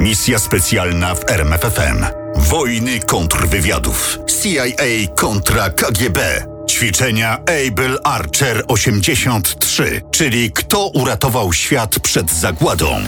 Misja specjalna w RMFFM. Wojny kontrwywiadów. CIA kontra KGB. Ćwiczenia Able Archer 83, czyli kto uratował świat przed zagładą.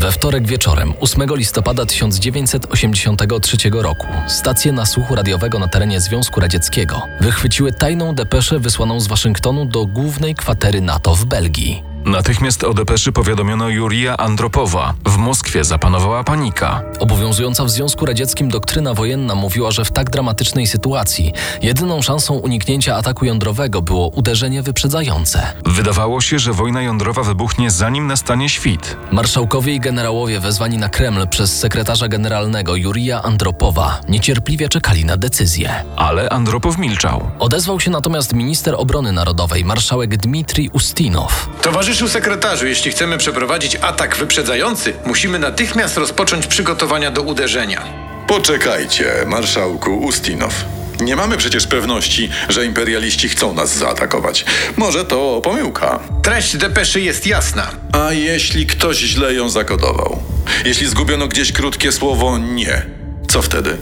We wtorek wieczorem, 8 listopada 1983 roku, stacje nasłuchu radiowego na terenie Związku Radzieckiego wychwyciły tajną depeszę wysłaną z Waszyngtonu do głównej kwatery NATO w Belgii. Natychmiast o depeszy powiadomiono Jurija Andropowa. W Moskwie zapanowała panika. Obowiązująca w Związku Radzieckim doktryna wojenna mówiła, że w tak dramatycznej sytuacji jedyną szansą uniknięcia ataku jądrowego było uderzenie wyprzedzające. Wydawało się, że wojna jądrowa wybuchnie zanim nastanie świt. Marszałkowie i generałowie wezwani na Kreml przez sekretarza generalnego Jurija Andropowa niecierpliwie czekali na decyzję. Ale Andropow milczał. Odezwał się natomiast minister obrony narodowej, marszałek Dmitrij Ustinow. Towarzyszu sekretarzu, jeśli chcemy przeprowadzić atak wyprzedzający, musimy natychmiast rozpocząć przygotowania do uderzenia. Poczekajcie, marszałku Ustinow. Nie mamy przecież pewności, że imperialiści chcą nas zaatakować. Może to pomyłka. Treść depeszy jest jasna. A jeśli ktoś źle ją zakodował? Jeśli zgubiono gdzieś krótkie słowo nie, co wtedy?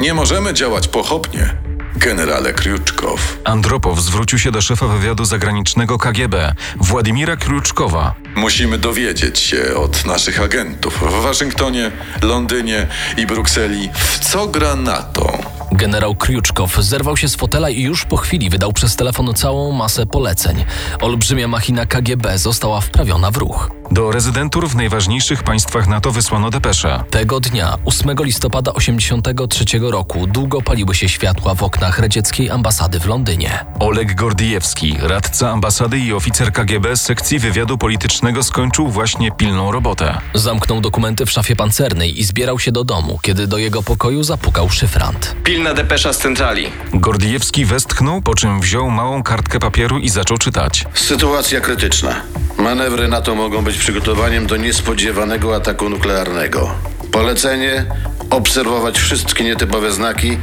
Nie możemy działać pochopnie. Generale Kriuczkow. Andropow zwrócił się do szefa wywiadu zagranicznego KGB, Władimira Kriuczkowa. Musimy dowiedzieć się od naszych agentów w Waszyngtonie, Londynie i Brukseli, w co gra NATO. Generał Kriuczkow zerwał się z fotela i już po chwili wydał przez telefon całą masę poleceń. Olbrzymia machina KGB została wprawiona w ruch. Do rezydentur w najważniejszych państwach NATO wysłano depesze. Tego dnia, 8 listopada 1983 roku, długo paliły się światła w oknach radzieckiej ambasady w Londynie. Oleg Gordijewski, radca ambasady i oficer KGB z sekcji wywiadu politycznego skończył właśnie pilną robotę. Zamknął dokumenty w szafie pancernej i zbierał się do domu, kiedy do jego pokoju zapukał szyfrant. Pilna depesza z centrali. Gordijewski westchnął, po czym wziął małą kartkę papieru i zaczął czytać. Sytuacja krytyczna. Manewry NATO mogą być przygotowaniem do niespodziewanego ataku nuklearnego. Polecenie: obserwować wszystkie nietypowe znaki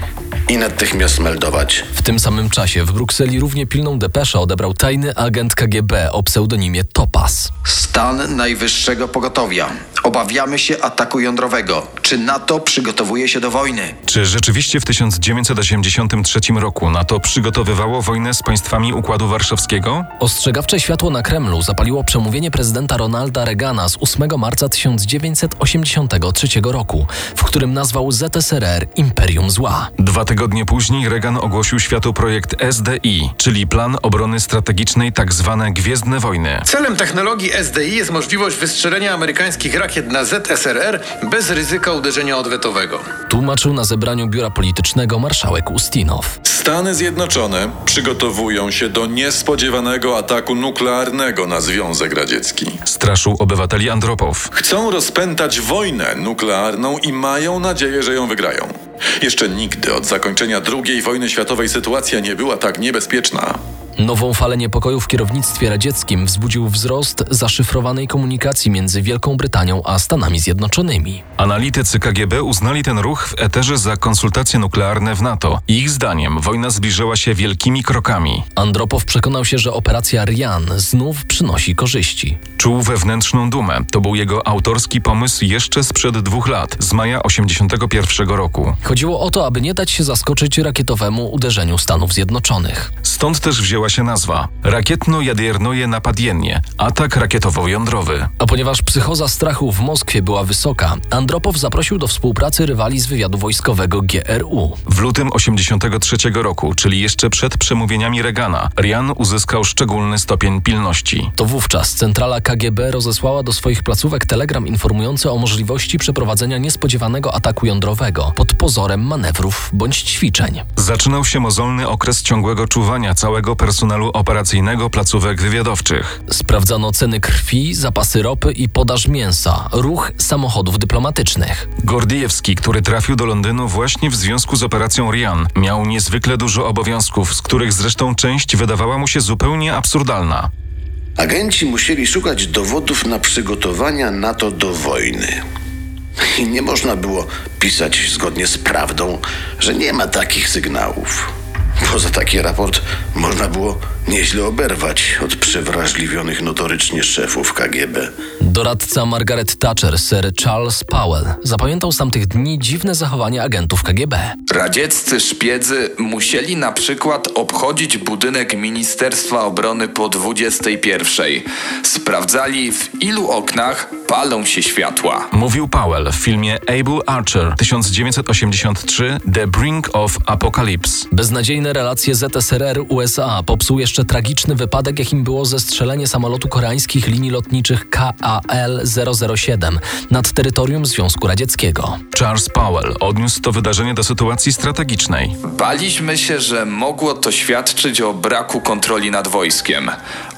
i natychmiast meldować. W tym samym czasie w Brukseli równie pilną depeszę odebrał tajny agent KGB o pseudonimie Topaz. Stan najwyższego pogotowia. Obawiamy się ataku jądrowego. Czy NATO przygotowuje się do wojny? Czy rzeczywiście w 1983 roku NATO przygotowywało wojnę z państwami Układu Warszawskiego? Ostrzegawcze światło na Kremlu zapaliło przemówienie prezydenta Ronalda Reagana z 8 marca 1983 roku, w którym nazwał ZSRR Imperium Zła. Dwa tygodnie później Reagan ogłosił światu projekt SDI, czyli Plan Obrony Strategicznej tzw. Gwiezdne Wojny. Celem technologii SDI jest możliwość wystrzelenia amerykańskich rakiet na ZSRR bez ryzyka uderzenia odwetowego. Tłumaczył na zebraniu biura politycznego marszałek Ustinow. Stany Zjednoczone przygotowują się do niespodziewanego ataku nuklearnego na Związek Radziecki. Straszył obywateli Andropow. Chcą rozpętać wojnę nuklearną i mają nadzieję, że ją wygrają. Jeszcze nigdy od zakończenia II wojny światowej sytuacja nie była tak niebezpieczna. Nową falę niepokoju w kierownictwie radzieckim wzbudził wzrost zaszyfrowanej komunikacji między Wielką Brytanią a Stanami Zjednoczonymi. Analitycy KGB uznali ten ruch w eterze za konsultacje nuklearne w NATO. Ich zdaniem wojna zbliżyła się wielkimi krokami. Andropow przekonał się, że operacja Rian znów przynosi korzyści. Czuł wewnętrzną dumę. To był jego autorski pomysł jeszcze sprzed dwóch lat, z maja 81 roku. Chodziło o to, aby nie dać się zaskoczyć rakietowemu uderzeniu Stanów Zjednoczonych. Stąd też wzięła się nazwa Rakietno-Jadiernoje Napadiennie, atak rakietowo-jądrowy. A ponieważ psychoza strachu w Moskwie była wysoka, Andropow zaprosił do współpracy rywali z wywiadu wojskowego GRU. W lutym 83 roku, czyli jeszcze przed przemówieniami Reagana, Rian uzyskał szczególny stopień pilności. To wówczas centrala KGB rozesłała do swoich placówek telegram informujący o możliwości przeprowadzenia niespodziewanego ataku jądrowego pod pozorem manewrów bądź ćwiczeń. Zaczynał się mozolny okres ciągłego czuwania całego personelu operacyjnego placówek wywiadowczych. Sprawdzano ceny krwi, zapasy ropy i podaż mięsa, ruch samochodów dyplomatycznych. Gordijewski, który trafił do Londynu właśnie w związku z operacją Rian, miał niezwykle dużo obowiązków, z których zresztą część wydawała mu się zupełnie absurdalna. Agenci musieli szukać dowodów na przygotowania NATO do wojny. I nie można było pisać zgodnie z prawdą, że nie ma takich sygnałów. Poza taki raport można było nieźle oberwać od przewrażliwionych notorycznie szefów KGB. Doradca Margaret Thatcher, Sir Charles Powell, zapamiętał z tamtych dni dziwne zachowanie agentów KGB. Radzieccy szpiedzy musieli na przykład obchodzić budynek Ministerstwa Obrony po 21. Sprawdzali w ilu oknach palą się światła. Mówił Powell w filmie Able Archer 1983 The Brink of Apocalypse. Beznadziejne relacje ZSRR-USA popsuł jeszcze tragiczny wypadek, jakim było zestrzelenie samolotu koreańskich linii lotniczych KAL-007 nad terytorium Związku Radzieckiego. Charles Powell odniósł to wydarzenie do sytuacji strategicznej. Baliśmy się, że mogło to świadczyć o braku kontroli nad wojskiem.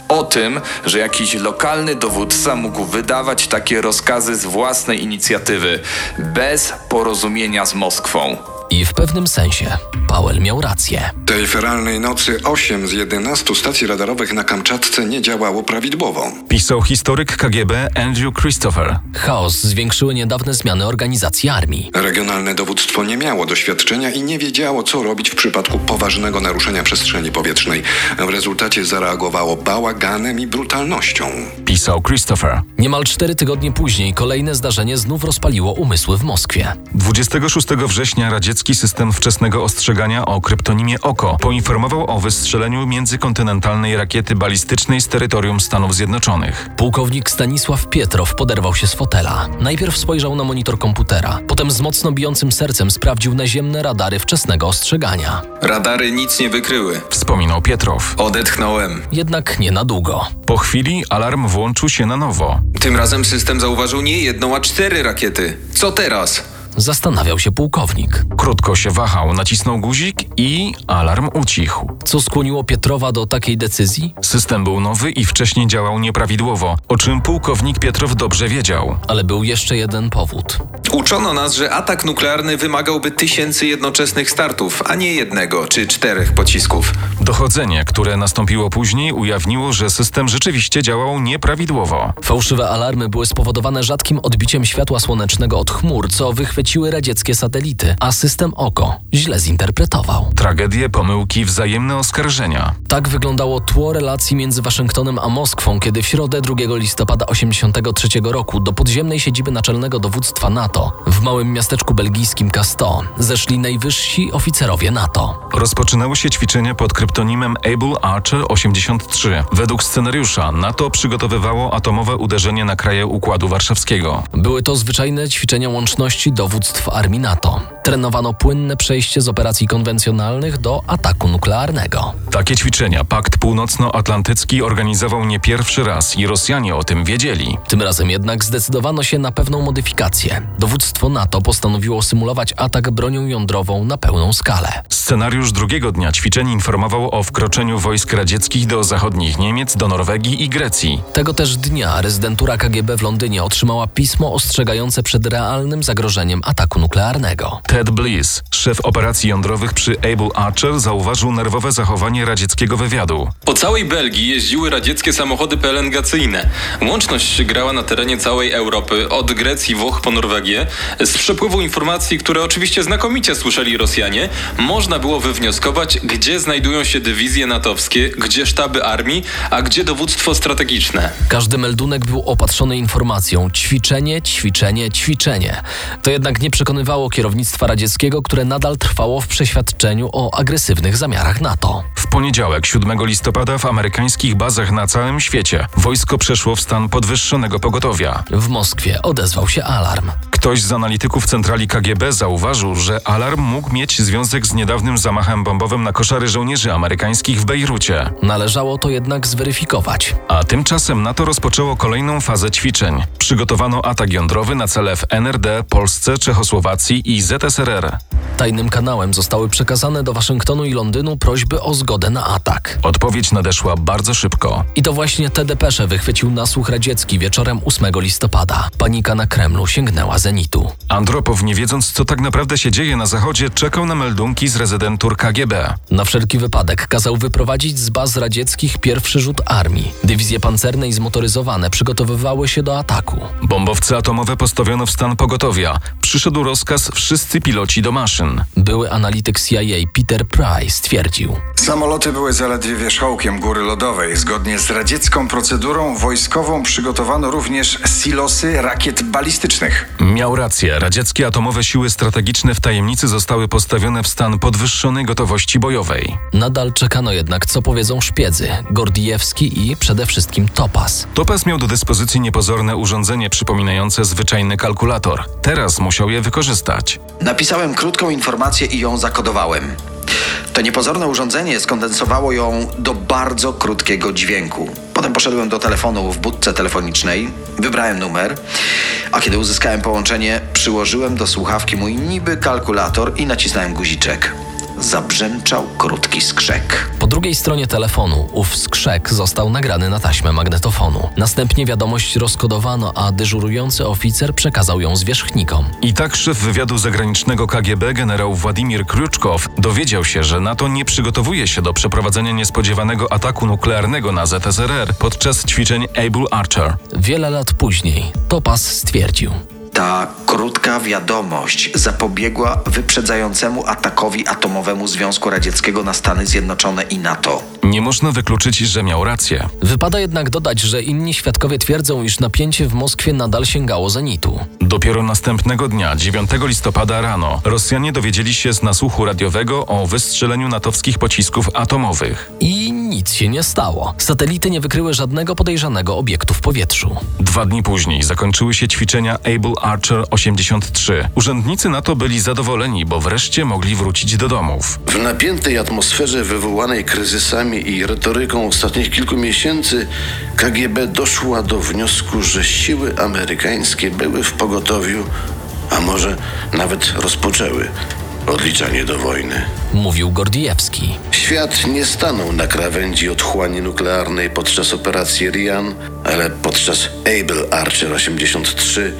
O tym, że jakiś lokalny dowódca mógł wydawać takie rozkazy z własnej inicjatywy, bez porozumienia z Moskwą. I w pewnym sensie Powell miał rację. Tej feralnej nocy 8 z 11 stacji radarowych na Kamczatce nie działało prawidłowo. Pisał historyk KGB Andrew Christopher. Chaos zwiększyły niedawne zmiany organizacji armii. Regionalne dowództwo nie miało doświadczenia i nie wiedziało, co robić w przypadku poważnego naruszenia przestrzeni powietrznej. W rezultacie zareagowało bałaganem i brutalnością. Pisał Christopher. Niemal cztery tygodnie później kolejne zdarzenie znów rozpaliło umysły w Moskwie. 26 września system wczesnego ostrzegania o kryptonimie OKO poinformował o wystrzeleniu międzykontynentalnej rakiety balistycznej z terytorium Stanów Zjednoczonych. Pułkownik Stanisław Pietrow poderwał się z fotela. Najpierw spojrzał na monitor komputera, potem z mocno bijącym sercem sprawdził naziemne radary wczesnego ostrzegania. Radary nic nie wykryły. Wspominał Pietrow. Odetchnąłem. Jednak nie na długo. Po chwili alarm włączył się na nowo. Tym razem system zauważył nie jedną, a cztery rakiety. Co teraz? Zastanawiał się pułkownik. Krótko się wahał, nacisnął guzik i alarm ucichł. Co skłoniło Pietrowa do takiej decyzji? System był nowy i wcześniej działał nieprawidłowo, o czym pułkownik Pietrow dobrze wiedział. Ale był jeszcze jeden powód. Uczono nas, że atak nuklearny wymagałby tysięcy jednoczesnych startów, a nie jednego czy czterech pocisków. Dochodzenie, które nastąpiło później, ujawniło, że system rzeczywiście działał nieprawidłowo. Fałszywe alarmy były spowodowane rzadkim odbiciem światła słonecznego od chmur, co wychwyciły radzieckie satelity, a system OKO źle zinterpretował. Tragedie, pomyłki, wzajemne oskarżenia. Tak wyglądało tło relacji między Waszyngtonem a Moskwą, kiedy w środę 2 listopada 1983 roku do podziemnej siedziby naczelnego dowództwa NATO w małym miasteczku belgijskim Casto zeszli najwyżsi oficerowie NATO. Rozpoczynały się ćwiczenia pod kryptonimem Able Archer 83. Według scenariusza NATO przygotowywało atomowe uderzenie na kraje Układu Warszawskiego. Były to zwyczajne ćwiczenia łączności dowództw armii NATO. Trenowano płynne przejście z operacji konwencjonalnych do ataku nuklearnego. Takie ćwiczenia Pakt Północnoatlantycki organizował nie pierwszy raz i Rosjanie o tym wiedzieli. Tym razem jednak zdecydowano się na pewną modyfikację. Dowództwo NATO postanowiło symulować atak bronią jądrową na pełną skalę. Scenariusz drugiego dnia ćwiczeń informował o wkroczeniu wojsk radzieckich do zachodnich Niemiec, do Norwegii i Grecji. Tego też dnia rezydentura KGB w Londynie otrzymała pismo ostrzegające przed realnym zagrożeniem ataku nuklearnego. Ted Bliss, szef operacji jądrowych przy Able Archer, zauważył nerwowe zachowanie radzieckiego wywiadu. Po całej Belgii jeździły radzieckie samochody pelengacyjne. Łączność grała na terenie całej Europy, od Grecji, Włoch po Norwegię. Z przepływu informacji, które oczywiście znakomicie słyszeli Rosjanie, można było wywnioskować, gdzie znajdują się dywizje natowskie, gdzie sztaby armii, a gdzie dowództwo strategiczne. Każdy meldunek był opatrzony informacją ćwiczenie, ćwiczenie, ćwiczenie. To jednak nie przekonywało kierownictwa radzieckiego, które nadal trwało w przeświadczeniu o agresywnych zamiarach NATO. W poniedziałek, 7 listopada, w amerykańskich bazach na całym świecie wojsko przeszło w stan podwyższonego pogotowia. W Moskwie odezwał się alarm. Ktoś z analityków centrali KGB zauważył, że alarm mógł mieć związek z niedawnym zamachem bombowym na koszary żołnierzy amerykańskich w Bejrucie. Należało to jednak zweryfikować. A tymczasem NATO rozpoczęło kolejną fazę ćwiczeń. Przygotowano atak jądrowy na cele w NRD, Polsce, Czechosłowacji i ZSRR. Tajnym kanałem zostały przekazane do Waszyngtonu i Londynu prośby o zgodę na atak. Odpowiedź nadeszła bardzo szybko. I to właśnie te depesze wychwycił nasłuch radziecki wieczorem 8 listopada. Panika na Kremlu sięgnęła zenitu. Andropow, nie wiedząc co tak naprawdę się dzieje na zachodzie, czekał na meldunki z rezydentur KGB. Na wszelki wypadek kazał wyprowadzić z baz radzieckich pierwszy rzut armii. Dywizje pancerne i zmotoryzowane przygotowywały się do ataku. Bombowce atomowe postawiono w stan pogotowia. Przyszedł rozkaz wszyscy piloci do maszyn. Były analityk CIA Peter Price stwierdził. Samoloty były zaledwie wierzchołkiem góry lodowej. Zgodnie z radziecką procedurą wojskową przygotowano również silosy rakiet balistycznych. Miał rację. Radzieckie atomowe siły strategiczne w tajemnicy zostały postawione w stan podwyższonej gotowości bojowej. Nadal czekano jednak, co powiedzą szpiedzy, Gordijewski i przede wszystkim Topaz. Topaz miał do dyspozycji niepozorne urządzenie przypominające zwyczajny kalkulator. Teraz musiał je wykorzystać. Napisałem krótką informację i ją zakodowałem. To niepozorne urządzenie skondensowało ją do bardzo krótkiego dźwięku. Potem poszedłem do telefonu w budce telefonicznej, wybrałem numer, a kiedy uzyskałem połączenie, przyłożyłem do słuchawki mój niby kalkulator i nacisnąłem guziczek. Zabrzęczał krótki skrzek. Po drugiej stronie telefonu ów skrzek został nagrany na taśmę magnetofonu. Następnie wiadomość rozkodowano, a dyżurujący oficer przekazał ją zwierzchnikom. I tak szef wywiadu zagranicznego KGB generał Władimir Kruczkow dowiedział się, że NATO nie przygotowuje się do przeprowadzenia niespodziewanego ataku nuklearnego na ZSRR podczas ćwiczeń Able Archer. Wiele lat później Topaz stwierdził: Ta krótka wiadomość zapobiegła wyprzedzającemu atakowi atomowemu Związku Radzieckiego na Stany Zjednoczone i NATO. Nie można wykluczyć, że miał rację. Wypada jednak dodać, że inni świadkowie twierdzą, iż napięcie w Moskwie nadal sięgało zenitu. Dopiero następnego dnia, 9 listopada rano, Rosjanie dowiedzieli się z nasłuchu radiowego o wystrzeleniu natowskich pocisków atomowych. I nic się nie stało. Satelity nie wykryły żadnego podejrzanego obiektu w powietrzu. Dwa dni później zakończyły się ćwiczenia Able Archer 83. Urzędnicy NATO byli zadowoleni, bo wreszcie mogli wrócić do domów. W napiętej atmosferze wywołanej kryzysami i retoryką ostatnich kilku miesięcy KGB doszła do wniosku, że siły amerykańskie były w pogotowiu, a może nawet rozpoczęły odliczanie do wojny. Mówił Gordijewski. Świat nie stanął na krawędzi otchłani nuklearnej podczas operacji Rian, ale podczas Able Archer 83,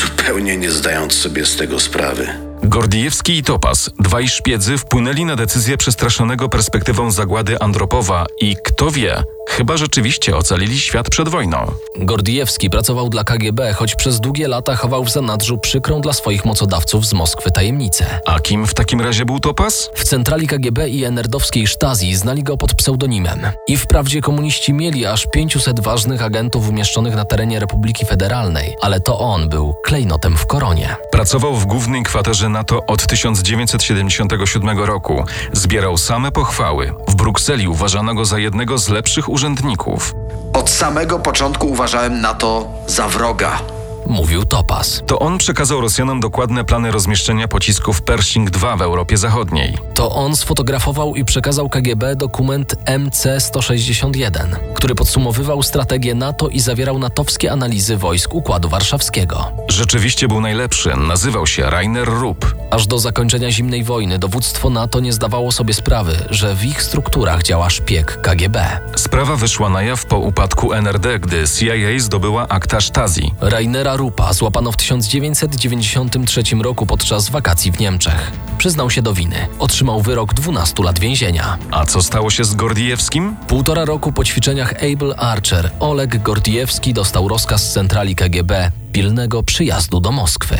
zupełnie nie zdając sobie z tego sprawy. Gordijewski i Topaz, dwaj szpiedzy, wpłynęli na decyzję przestraszonego perspektywą zagłady Andropowa i kto wie, chyba rzeczywiście ocalili świat przed wojną. Gordijewski pracował dla KGB, choć przez długie lata chował w zanadrzu przykrą dla swoich mocodawców z Moskwy tajemnicę. A kim w takim razie był Topaz? W centrali KGB i enerdowskiej Stasi znali go pod pseudonimem. I wprawdzie komuniści mieli aż 500 ważnych agentów umieszczonych na terenie Republiki Federalnej, ale to on był klejnotem w koronie. Pracował w głównej kwaterze NATO od 1977 roku. Zbierał same pochwały. W Brukseli uważano go za jednego z lepszych urzędników. Od samego początku uważałem NATO za wroga. Mówił Topaz. To on przekazał Rosjanom dokładne plany rozmieszczenia pocisków Pershing II w Europie Zachodniej. To on sfotografował i przekazał KGB dokument MC-161, który podsumowywał strategię NATO i zawierał natowskie analizy wojsk Układu Warszawskiego. Rzeczywiście był najlepszy, nazywał się Rainer Rupp. Aż do zakończenia zimnej wojny dowództwo NATO nie zdawało sobie sprawy, że w ich strukturach działa szpieg KGB. Sprawa wyszła na jaw po upadku NRD, gdy CIA zdobyła akta Stasi. Rainera Rupa złapano w 1993 roku podczas wakacji w Niemczech. Przyznał się do winy. Otrzymał wyrok 12 lat więzienia. A co stało się z Gordijewskim? Półtora roku po ćwiczeniach Able Archer Oleg Gordijewski dostał rozkaz z centrali KGB pilnego przyjazdu do Moskwy.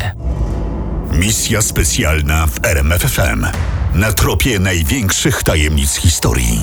Misja specjalna w RMFFM. Na tropie największych tajemnic historii.